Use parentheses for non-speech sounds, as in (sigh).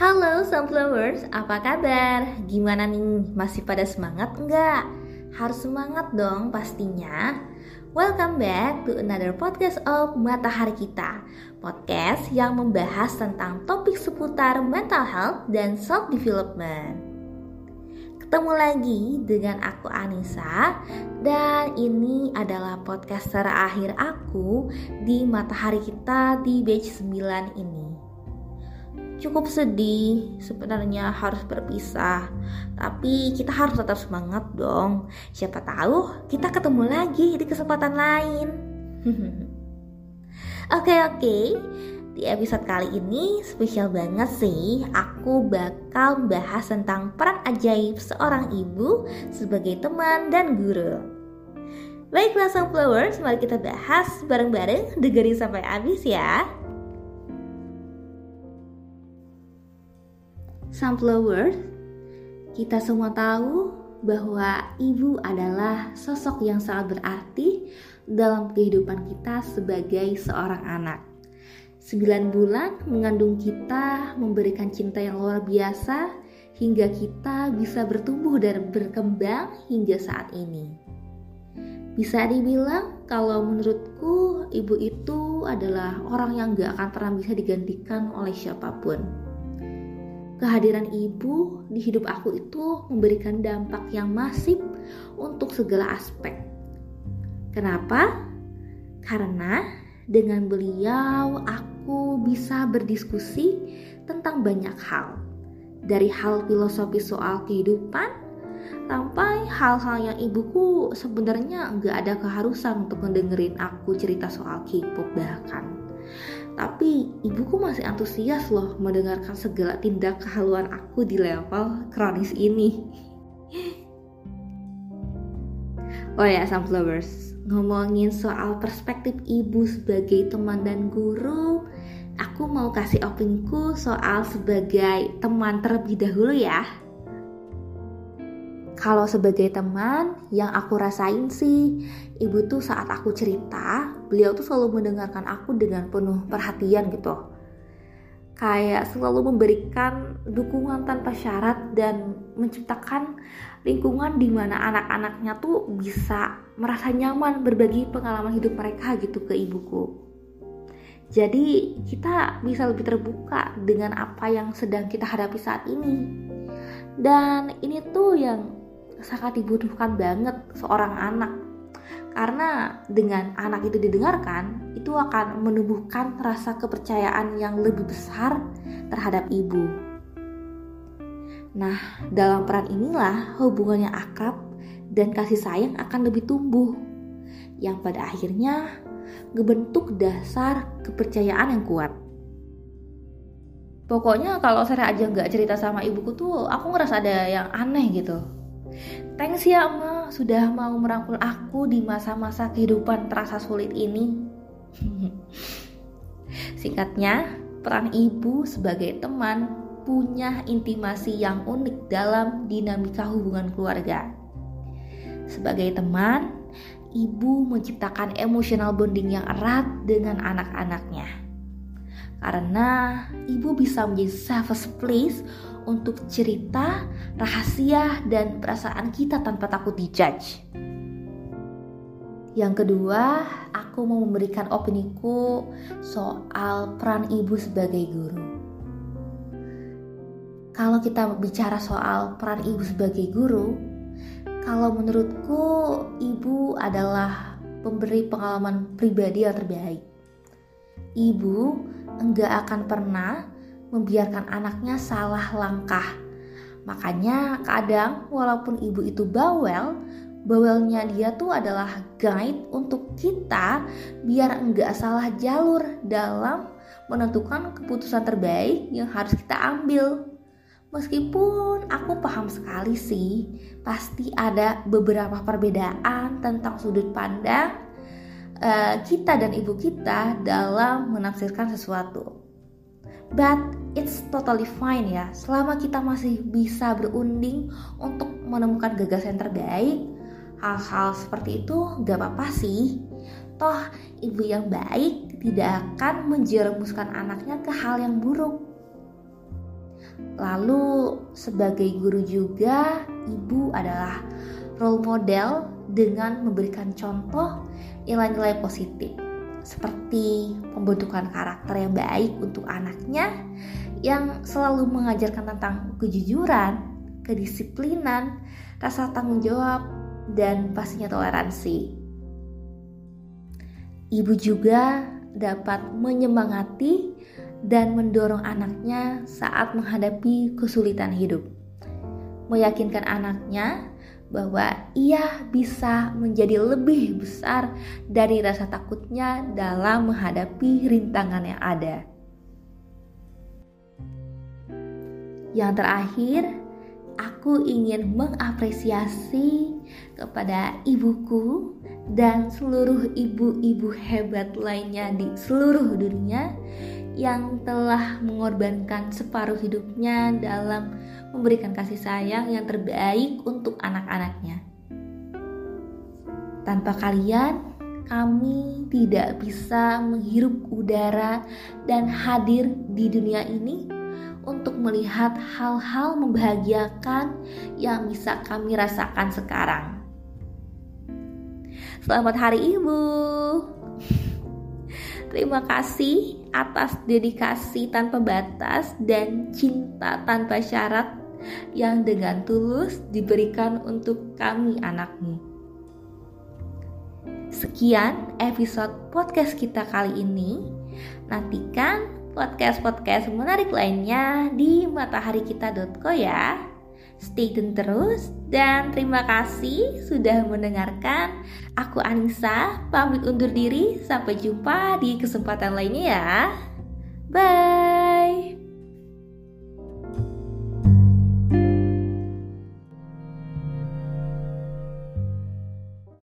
Halo Sunflowers, apa kabar? Gimana nih, masih pada semangat enggak? Harus semangat dong pastinya. Welcome back to another podcast of Matahari Kita. Podcast yang membahas tentang topik seputar mental health dan self-development. Ketemu lagi dengan aku Anissa. Dan ini adalah podcast terakhir aku di Matahari Kita di batch 9 ini cukup sedih sebenarnya harus berpisah. Tapi kita harus tetap semangat dong. Siapa tahu kita ketemu lagi di kesempatan lain. (laughs) Oke oke. Okay, di episode kali ini spesial banget sih aku bakal bahas tentang peran ajaib seorang ibu sebagai teman dan guru. Baiklah Sunflowers, mari kita bahas bareng-bareng. Dengerin sampai habis ya. Sunflower, kita semua tahu bahwa ibu adalah sosok yang sangat berarti dalam kehidupan kita sebagai seorang anak. Sembilan bulan mengandung kita, memberikan cinta yang luar biasa hingga kita bisa bertumbuh dan berkembang hingga saat ini. Bisa dibilang kalau menurutku ibu itu adalah orang yang gak akan pernah bisa digantikan oleh siapa pun kehadiran ibu di hidup aku itu memberikan dampak yang masif untuk segala aspek. Kenapa? Karena dengan beliau aku bisa berdiskusi tentang banyak hal. Dari hal filosofi soal kehidupan sampai hal-hal yang ibuku sebenarnya nggak ada keharusan untuk mendengerin aku cerita soal K-pop bahkan. Tapi ibuku masih antusias loh mendengarkan segala tindak kehaluan aku di level kronis ini. Oh ya, Sunflowers, ngomongin soal perspektif ibu sebagai teman dan guru, aku mau kasih opiniku soal sebagai teman terlebih dahulu ya. Kalau sebagai teman, yang aku rasain sih, ibu tuh saat aku cerita, beliau tuh selalu mendengarkan aku dengan penuh perhatian gitu. Kayak selalu memberikan dukungan tanpa syarat dan menciptakan lingkungan di mana anak-anaknya tuh bisa merasa nyaman berbagi pengalaman hidup mereka gitu ke ibuku. Jadi kita bisa lebih terbuka dengan apa yang sedang kita hadapi saat ini. Dan ini tuh yang sangat dibutuhkan banget seorang anak karena dengan anak itu didengarkan itu akan menumbuhkan rasa kepercayaan yang lebih besar terhadap ibu. Nah, dalam peran inilah hubungan yang akrab dan kasih sayang akan lebih tumbuh yang pada akhirnya ngebentuk dasar kepercayaan yang kuat. Pokoknya kalau saya aja nggak cerita sama ibuku tuh aku ngerasa ada yang aneh gitu Thanks ya Ma, sudah mau merangkul aku di masa-masa kehidupan terasa sulit ini. (laughs) Singkatnya, peran ibu sebagai teman punya intimasi yang unik dalam dinamika hubungan keluarga. Sebagai teman, ibu menciptakan emotional bonding yang erat dengan anak-anaknya. Karena ibu bisa menjadi safe place untuk cerita, rahasia, dan perasaan kita tanpa takut dijudge. Yang kedua, aku mau memberikan opiniku soal peran ibu sebagai guru. Kalau kita bicara soal peran ibu sebagai guru, kalau menurutku ibu adalah pemberi pengalaman pribadi yang terbaik. Ibu enggak akan pernah membiarkan anaknya salah langkah. Makanya kadang walaupun ibu itu bawel, bawelnya dia tuh adalah guide untuk kita biar enggak salah jalur dalam menentukan keputusan terbaik yang harus kita ambil. Meskipun aku paham sekali sih, pasti ada beberapa perbedaan tentang sudut pandang uh, kita dan ibu kita dalam menafsirkan sesuatu. But it's totally fine ya, selama kita masih bisa berunding untuk menemukan gagasan terbaik, hal-hal seperti itu gak apa-apa sih. Toh ibu yang baik tidak akan menjerumuskan anaknya ke hal yang buruk. Lalu sebagai guru juga, ibu adalah role model dengan memberikan contoh nilai-nilai positif seperti pembentukan karakter yang baik untuk anaknya yang selalu mengajarkan tentang kejujuran, kedisiplinan, rasa tanggung jawab, dan pastinya toleransi. Ibu juga dapat menyemangati dan mendorong anaknya saat menghadapi kesulitan hidup. Meyakinkan anaknya bahwa ia bisa menjadi lebih besar dari rasa takutnya dalam menghadapi rintangan yang ada. Yang terakhir, aku ingin mengapresiasi kepada ibuku dan seluruh ibu-ibu hebat lainnya di seluruh dunia yang telah mengorbankan separuh hidupnya dalam memberikan kasih sayang yang terbaik untuk anak-anaknya. Tanpa kalian, kami tidak bisa menghirup udara dan hadir di dunia ini untuk melihat hal-hal membahagiakan yang bisa kami rasakan sekarang. Selamat Hari Ibu. Terima kasih atas dedikasi tanpa batas dan cinta tanpa syarat yang dengan tulus diberikan untuk kami anakmu. Sekian episode podcast kita kali ini. Nantikan podcast-podcast menarik lainnya di mataharikita.co ya. Stay tune terus dan terima kasih sudah mendengarkan. Aku Anissa pamit undur diri. Sampai jumpa di kesempatan lainnya ya. Bye.